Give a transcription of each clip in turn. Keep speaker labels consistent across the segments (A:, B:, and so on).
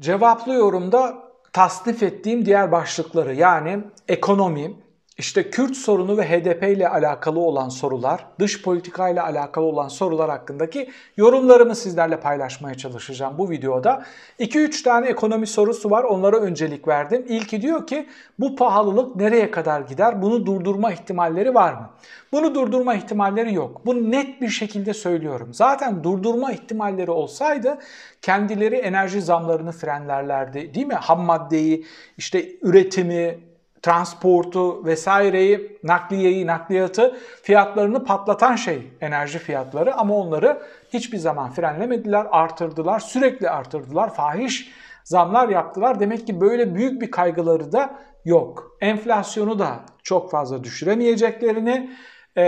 A: Cevaplı yorumda tasnif ettiğim diğer başlıkları yani ekonomi, işte Kürt sorunu ve HDP ile alakalı olan sorular, dış politika ile alakalı olan sorular hakkındaki yorumlarımı sizlerle paylaşmaya çalışacağım bu videoda. 2-3 tane ekonomi sorusu var onlara öncelik verdim. İlki diyor ki bu pahalılık nereye kadar gider? Bunu durdurma ihtimalleri var mı? Bunu durdurma ihtimalleri yok. Bunu net bir şekilde söylüyorum. Zaten durdurma ihtimalleri olsaydı kendileri enerji zamlarını frenlerlerdi değil mi? Ham maddeyi, işte üretimi, transportu vesaireyi, nakliyeyi, nakliyatı fiyatlarını patlatan şey enerji fiyatları ama onları hiçbir zaman frenlemediler, artırdılar, sürekli artırdılar, fahiş zamlar yaptılar. Demek ki böyle büyük bir kaygıları da yok. Enflasyonu da çok fazla düşüremeyeceklerini, e,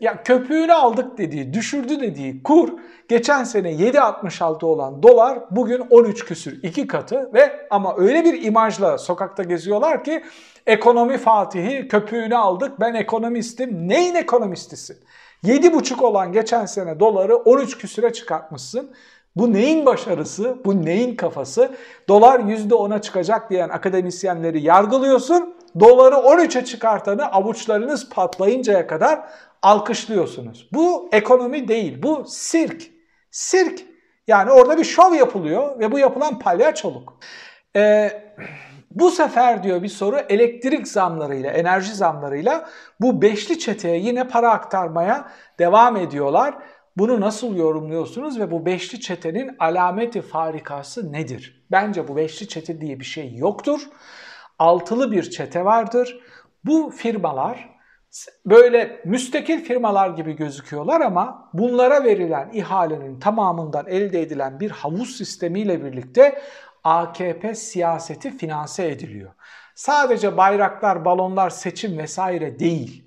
A: ya köpüğünü aldık dediği, düşürdü dediği kur geçen sene 7.66 olan dolar bugün 13 küsür iki katı ve ama öyle bir imajla sokakta geziyorlar ki ekonomi fatihi köpüğünü aldık ben ekonomistim. Neyin ekonomistisin? 7,5 olan geçen sene doları 13 küsüre çıkartmışsın. Bu neyin başarısı? Bu neyin kafası? Dolar %10'a çıkacak diyen akademisyenleri yargılıyorsun. Doları 13'e çıkartanı avuçlarınız patlayıncaya kadar alkışlıyorsunuz. Bu ekonomi değil, bu sirk. Sirk. Yani orada bir şov yapılıyor ve bu yapılan palyaçoluk. Ee, bu sefer diyor bir soru elektrik zamlarıyla, enerji zamlarıyla bu beşli çeteye yine para aktarmaya devam ediyorlar. Bunu nasıl yorumluyorsunuz ve bu beşli çetenin alameti farikası nedir? Bence bu beşli çete diye bir şey yoktur. Altılı bir çete vardır. Bu firmalar böyle müstakil firmalar gibi gözüküyorlar ama bunlara verilen ihalenin tamamından elde edilen bir havuz sistemiyle birlikte AKP siyaseti finanse ediliyor. Sadece bayraklar, balonlar, seçim vesaire değil.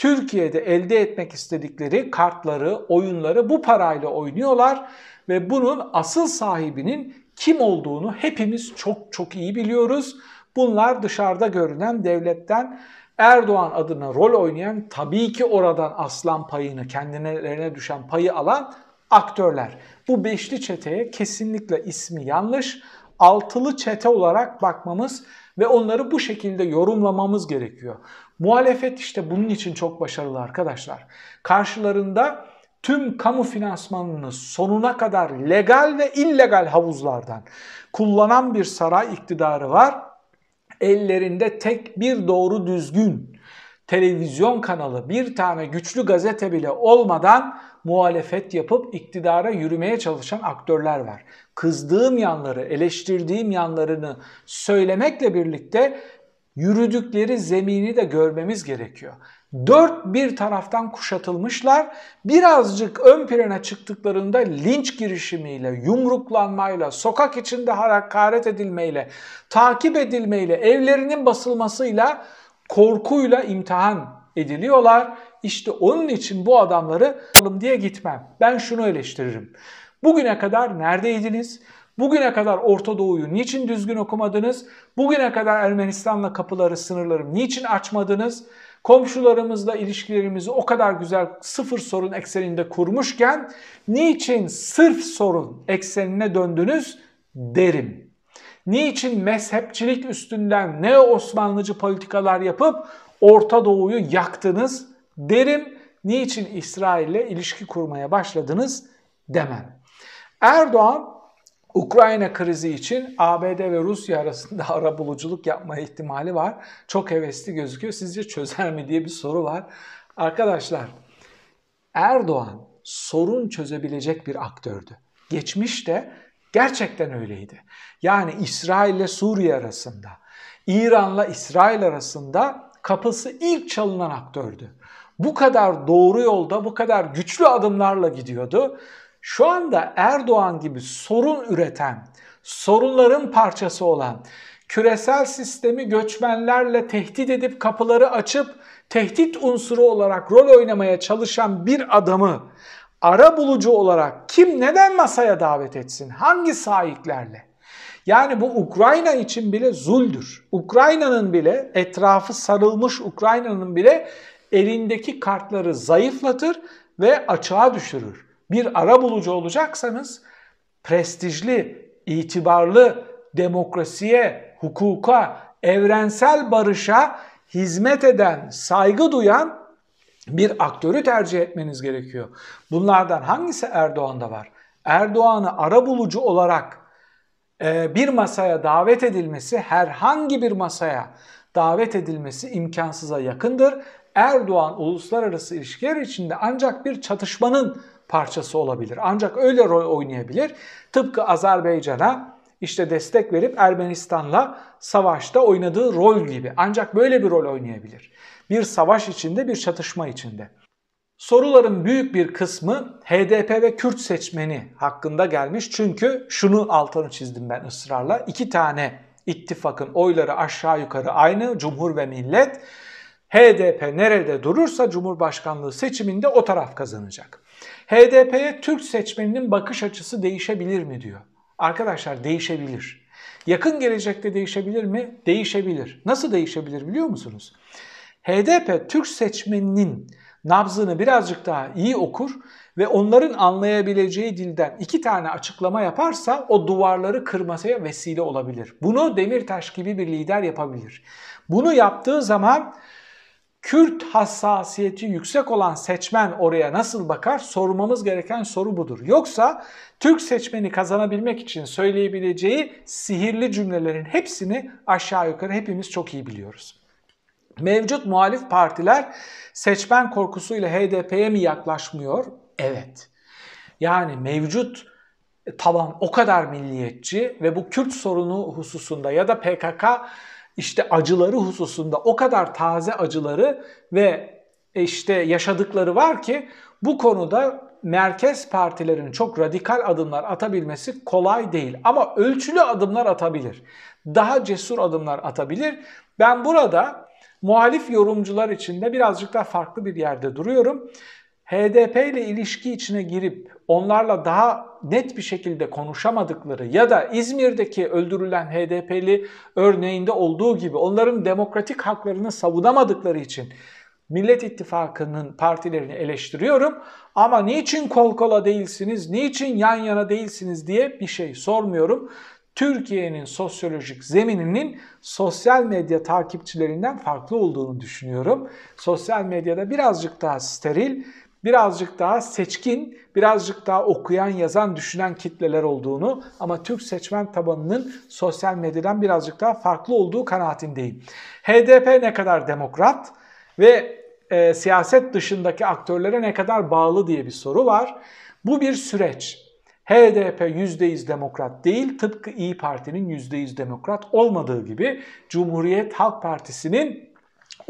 A: Türkiye'de elde etmek istedikleri kartları, oyunları bu parayla oynuyorlar ve bunun asıl sahibinin kim olduğunu hepimiz çok çok iyi biliyoruz. Bunlar dışarıda görünen devletten Erdoğan adına rol oynayan tabii ki oradan aslan payını kendilerine düşen payı alan aktörler. Bu beşli çeteye kesinlikle ismi yanlış. Altılı çete olarak bakmamız ve onları bu şekilde yorumlamamız gerekiyor. Muhalefet işte bunun için çok başarılı arkadaşlar. Karşılarında tüm kamu finansmanını sonuna kadar legal ve illegal havuzlardan kullanan bir saray iktidarı var ellerinde tek bir doğru düzgün televizyon kanalı, bir tane güçlü gazete bile olmadan muhalefet yapıp iktidara yürümeye çalışan aktörler var. Kızdığım yanları, eleştirdiğim yanlarını söylemekle birlikte yürüdükleri zemini de görmemiz gerekiyor. Dört bir taraftan kuşatılmışlar. Birazcık ön plana çıktıklarında linç girişimiyle, yumruklanmayla, sokak içinde hakaret edilmeyle, takip edilmeyle, evlerinin basılmasıyla, korkuyla imtihan ediliyorlar. İşte onun için bu adamları alım diye gitmem. Ben şunu eleştiririm. Bugüne kadar neredeydiniz? Bugüne kadar Orta Doğu'yu niçin düzgün okumadınız? Bugüne kadar Ermenistan'la kapıları, sınırları niçin açmadınız? Komşularımızla ilişkilerimizi o kadar güzel sıfır sorun ekseninde kurmuşken niçin sırf sorun eksenine döndünüz derim. Niçin mezhepçilik üstünden ne Osmanlıcı politikalar yapıp Orta Doğu'yu yaktınız derim. Niçin İsrail'le ilişki kurmaya başladınız demem. Erdoğan Ukrayna krizi için ABD ve Rusya arasında ara buluculuk yapma ihtimali var. Çok hevesli gözüküyor. Sizce çözer mi diye bir soru var. Arkadaşlar Erdoğan sorun çözebilecek bir aktördü. Geçmişte gerçekten öyleydi. Yani İsrail ile Suriye arasında, İran'la İsrail arasında kapısı ilk çalınan aktördü. Bu kadar doğru yolda, bu kadar güçlü adımlarla gidiyordu. Şu anda Erdoğan gibi sorun üreten, sorunların parçası olan, küresel sistemi göçmenlerle tehdit edip kapıları açıp tehdit unsuru olarak rol oynamaya çalışan bir adamı ara bulucu olarak kim neden masaya davet etsin? Hangi sahiplerle? Yani bu Ukrayna için bile zuldür. Ukrayna'nın bile etrafı sarılmış Ukrayna'nın bile elindeki kartları zayıflatır ve açığa düşürür bir ara bulucu olacaksanız prestijli, itibarlı, demokrasiye, hukuka, evrensel barışa hizmet eden, saygı duyan bir aktörü tercih etmeniz gerekiyor. Bunlardan hangisi Erdoğan'da var? Erdoğan'ı ara bulucu olarak e, bir masaya davet edilmesi, herhangi bir masaya davet edilmesi imkansıza yakındır. Erdoğan uluslararası ilişkiler içinde ancak bir çatışmanın parçası olabilir. Ancak öyle rol oynayabilir. Tıpkı Azerbaycan'a işte destek verip Ermenistan'la savaşta oynadığı rol gibi. Ancak böyle bir rol oynayabilir. Bir savaş içinde, bir çatışma içinde. Soruların büyük bir kısmı HDP ve Kürt seçmeni hakkında gelmiş. Çünkü şunu altını çizdim ben ısrarla. İki tane ittifakın oyları aşağı yukarı aynı. Cumhur ve Millet. HDP nerede durursa Cumhurbaşkanlığı seçiminde o taraf kazanacak. HDP'ye Türk seçmeninin bakış açısı değişebilir mi diyor. Arkadaşlar değişebilir. Yakın gelecekte değişebilir mi? Değişebilir. Nasıl değişebilir biliyor musunuz? HDP Türk seçmeninin nabzını birazcık daha iyi okur ve onların anlayabileceği dilden iki tane açıklama yaparsa o duvarları kırmasaya vesile olabilir. Bunu Demirtaş gibi bir lider yapabilir. Bunu yaptığı zaman Kürt hassasiyeti yüksek olan seçmen oraya nasıl bakar? Sormamız gereken soru budur. Yoksa Türk seçmeni kazanabilmek için söyleyebileceği sihirli cümlelerin hepsini aşağı yukarı hepimiz çok iyi biliyoruz. Mevcut muhalif partiler seçmen korkusuyla HDP'ye mi yaklaşmıyor? Evet. Yani mevcut taban o kadar milliyetçi ve bu Kürt sorunu hususunda ya da PKK işte acıları hususunda o kadar taze acıları ve işte yaşadıkları var ki bu konuda merkez partilerin çok radikal adımlar atabilmesi kolay değil. Ama ölçülü adımlar atabilir. Daha cesur adımlar atabilir. Ben burada muhalif yorumcular içinde birazcık daha farklı bir yerde duruyorum. HDP ile ilişki içine girip onlarla daha net bir şekilde konuşamadıkları ya da İzmir'deki öldürülen HDP'li örneğinde olduğu gibi onların demokratik haklarını savunamadıkları için Millet İttifakı'nın partilerini eleştiriyorum ama niçin kol kola değilsiniz, niçin yan yana değilsiniz diye bir şey sormuyorum. Türkiye'nin sosyolojik zemininin sosyal medya takipçilerinden farklı olduğunu düşünüyorum. Sosyal medyada birazcık daha steril, birazcık daha seçkin, birazcık daha okuyan, yazan, düşünen kitleler olduğunu ama Türk seçmen tabanının sosyal medyadan birazcık daha farklı olduğu kanaatindeyim. HDP ne kadar demokrat ve e, siyaset dışındaki aktörlere ne kadar bağlı diye bir soru var. Bu bir süreç. HDP %100 demokrat değil, tıpkı İyi Parti'nin %100 demokrat olmadığı gibi Cumhuriyet Halk Partisi'nin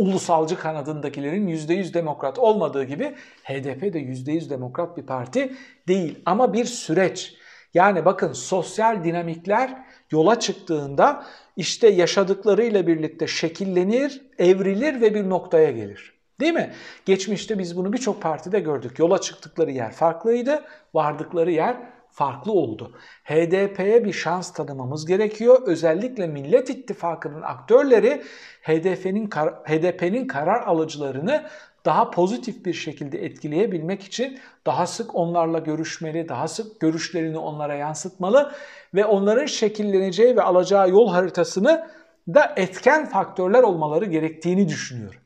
A: ulusalcı kanadındakilerin %100 demokrat olmadığı gibi HDP de %100 demokrat bir parti değil. Ama bir süreç. Yani bakın sosyal dinamikler yola çıktığında işte yaşadıklarıyla birlikte şekillenir, evrilir ve bir noktaya gelir. Değil mi? Geçmişte biz bunu birçok partide gördük. Yola çıktıkları yer farklıydı, vardıkları yer farklı oldu. HDP'ye bir şans tanımamız gerekiyor. Özellikle Millet İttifakı'nın aktörleri HDP'nin HDP'nin karar alıcılarını daha pozitif bir şekilde etkileyebilmek için daha sık onlarla görüşmeli, daha sık görüşlerini onlara yansıtmalı ve onların şekilleneceği ve alacağı yol haritasını da etken faktörler olmaları gerektiğini düşünüyorum.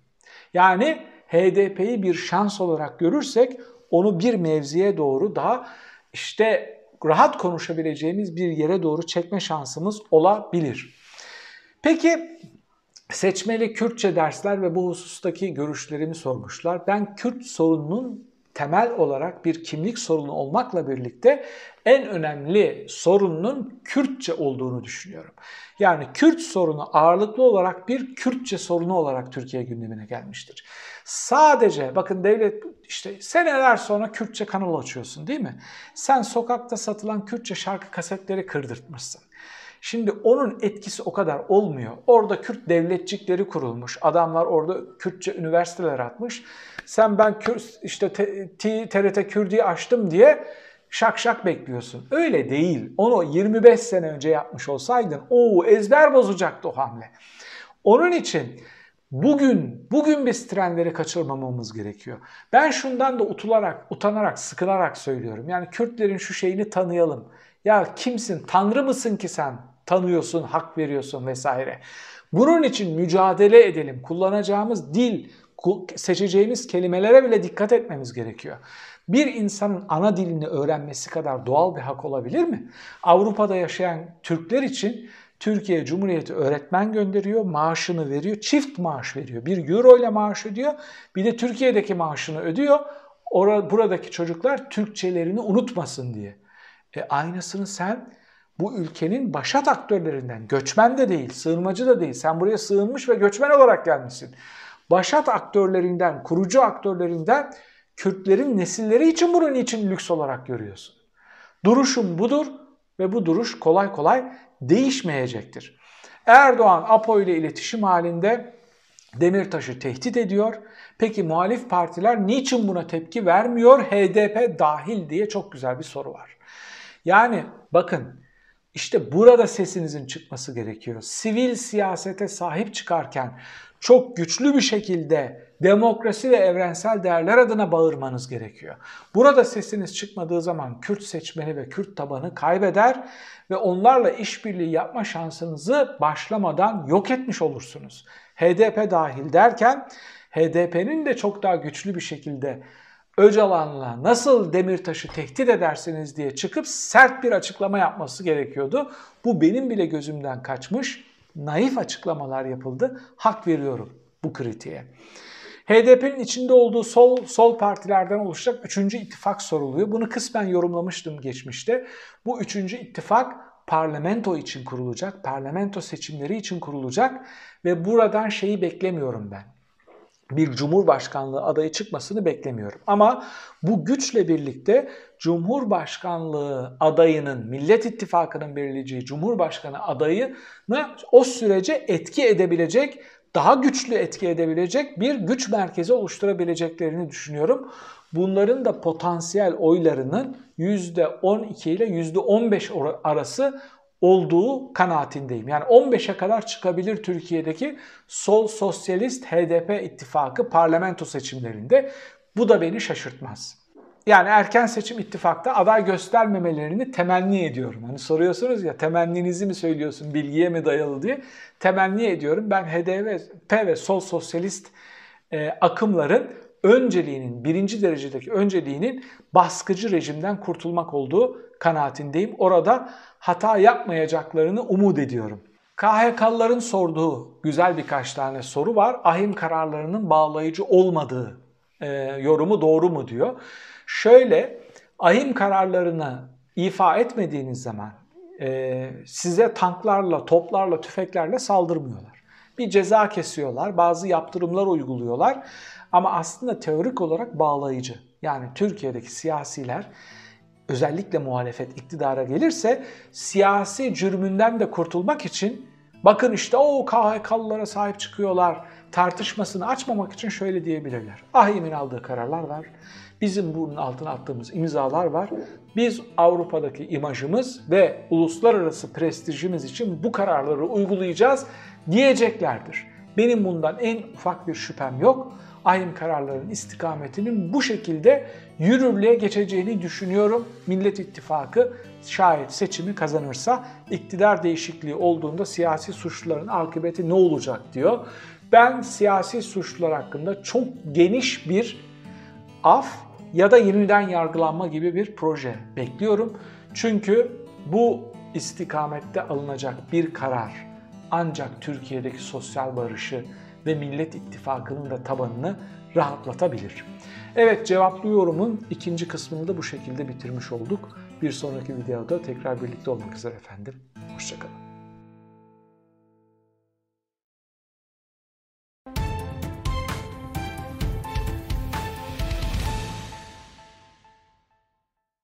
A: Yani HDP'yi bir şans olarak görürsek onu bir mevziye doğru daha işte rahat konuşabileceğimiz bir yere doğru çekme şansımız olabilir. Peki seçmeli Kürtçe dersler ve bu husustaki görüşlerimi sormuşlar. Ben Kürt sorununun temel olarak bir kimlik sorunu olmakla birlikte en önemli sorunun Kürtçe olduğunu düşünüyorum. Yani Kürt sorunu ağırlıklı olarak bir Kürtçe sorunu olarak Türkiye gündemine gelmiştir. Sadece bakın devlet işte seneler sonra Kürtçe kanal açıyorsun değil mi? Sen sokakta satılan Kürtçe şarkı kasetleri kırdırtmışsın. Şimdi onun etkisi o kadar olmuyor. Orada Kürt devletçikleri kurulmuş. Adamlar orada Kürtçe üniversiteler atmış. Sen ben Kürt işte TRT Kürdi'yi açtım diye şak şak bekliyorsun. Öyle değil. Onu 25 sene önce yapmış olsaydın o ezber bozacaktı o hamle. Onun için bugün bugün biz trendleri kaçırmamamız gerekiyor. Ben şundan da utularak, utanarak, sıkılarak söylüyorum. Yani Kürtlerin şu şeyini tanıyalım. Ya kimsin? Tanrı mısın ki sen? Tanıyorsun, hak veriyorsun vesaire. Bunun için mücadele edelim. Kullanacağımız dil, seçeceğimiz kelimelere bile dikkat etmemiz gerekiyor. Bir insanın ana dilini öğrenmesi kadar doğal bir hak olabilir mi? Avrupa'da yaşayan Türkler için Türkiye Cumhuriyeti öğretmen gönderiyor, maaşını veriyor, çift maaş veriyor. Bir euro ile maaş ödüyor, bir de Türkiye'deki maaşını ödüyor. Orada, buradaki çocuklar Türkçelerini unutmasın diye. E aynısını sen bu ülkenin başat aktörlerinden, göçmen de değil, sığınmacı da değil. Sen buraya sığınmış ve göçmen olarak gelmişsin. Başat aktörlerinden, kurucu aktörlerinden Kürtlerin nesilleri için bunu niçin lüks olarak görüyorsun? Duruşum budur ve bu duruş kolay kolay değişmeyecektir. Erdoğan APO ile iletişim halinde Demirtaş'ı tehdit ediyor. Peki muhalif partiler niçin buna tepki vermiyor? HDP dahil diye çok güzel bir soru var. Yani bakın işte burada sesinizin çıkması gerekiyor. Sivil siyasete sahip çıkarken çok güçlü bir şekilde demokrasi ve evrensel değerler adına bağırmanız gerekiyor. Burada sesiniz çıkmadığı zaman Kürt seçmeni ve Kürt tabanı kaybeder ve onlarla işbirliği yapma şansınızı başlamadan yok etmiş olursunuz. HDP dahil derken HDP'nin de çok daha güçlü bir şekilde Öcalan'la nasıl Demirtaş'ı tehdit edersiniz diye çıkıp sert bir açıklama yapması gerekiyordu. Bu benim bile gözümden kaçmış. Naif açıklamalar yapıldı. Hak veriyorum bu kritiğe. HDP'nin içinde olduğu sol sol partilerden oluşacak üçüncü ittifak soruluyor. Bunu kısmen yorumlamıştım geçmişte. Bu üçüncü ittifak parlamento için kurulacak, parlamento seçimleri için kurulacak ve buradan şeyi beklemiyorum ben bir cumhurbaşkanlığı adayı çıkmasını beklemiyorum. Ama bu güçle birlikte cumhurbaşkanlığı adayının, Millet İttifakı'nın belirleyeceği cumhurbaşkanı adayını o sürece etki edebilecek, daha güçlü etki edebilecek bir güç merkezi oluşturabileceklerini düşünüyorum. Bunların da potansiyel oylarının %12 ile %15 arası olduğu kanaatindeyim. Yani 15'e kadar çıkabilir Türkiye'deki sol sosyalist HDP ittifakı parlamento seçimlerinde. Bu da beni şaşırtmaz. Yani erken seçim ittifakta aday göstermemelerini temenni ediyorum. Hani soruyorsunuz ya temenninizi mi söylüyorsun bilgiye mi dayalı diye. Temenni ediyorum. Ben HDP ve sol sosyalist e, akımların önceliğinin, birinci derecedeki önceliğinin baskıcı rejimden kurtulmak olduğu kanaatindeyim. Orada hata yapmayacaklarını umut ediyorum. KHK'lıların sorduğu güzel birkaç tane soru var. Ahim kararlarının bağlayıcı olmadığı e, yorumu doğru mu diyor. Şöyle, ahim kararlarını ifa etmediğiniz zaman e, size tanklarla, toplarla, tüfeklerle saldırmıyorlar. Bir ceza kesiyorlar, bazı yaptırımlar uyguluyorlar ama aslında teorik olarak bağlayıcı. Yani Türkiye'deki siyasiler özellikle muhalefet iktidara gelirse siyasi cürmünden de kurtulmak için bakın işte o KHK'lılara sahip çıkıyorlar tartışmasını açmamak için şöyle diyebilirler. AHİM'in aldığı kararlar var. Bizim bunun altına attığımız imzalar var. Biz Avrupa'daki imajımız ve uluslararası prestijimiz için bu kararları uygulayacağız diyeceklerdir. Benim bundan en ufak bir şüphem yok ahim kararlarının istikametinin bu şekilde yürürlüğe geçeceğini düşünüyorum. Millet İttifakı şayet seçimi kazanırsa iktidar değişikliği olduğunda siyasi suçluların akıbeti ne olacak diyor. Ben siyasi suçlular hakkında çok geniş bir af ya da yeniden yargılanma gibi bir proje bekliyorum. Çünkü bu istikamette alınacak bir karar ancak Türkiye'deki sosyal barışı ve Millet İttifakı'nın da tabanını rahatlatabilir. Evet cevaplı yorumun ikinci kısmını da bu şekilde bitirmiş olduk. Bir sonraki videoda tekrar birlikte olmak üzere efendim. Hoşçakalın.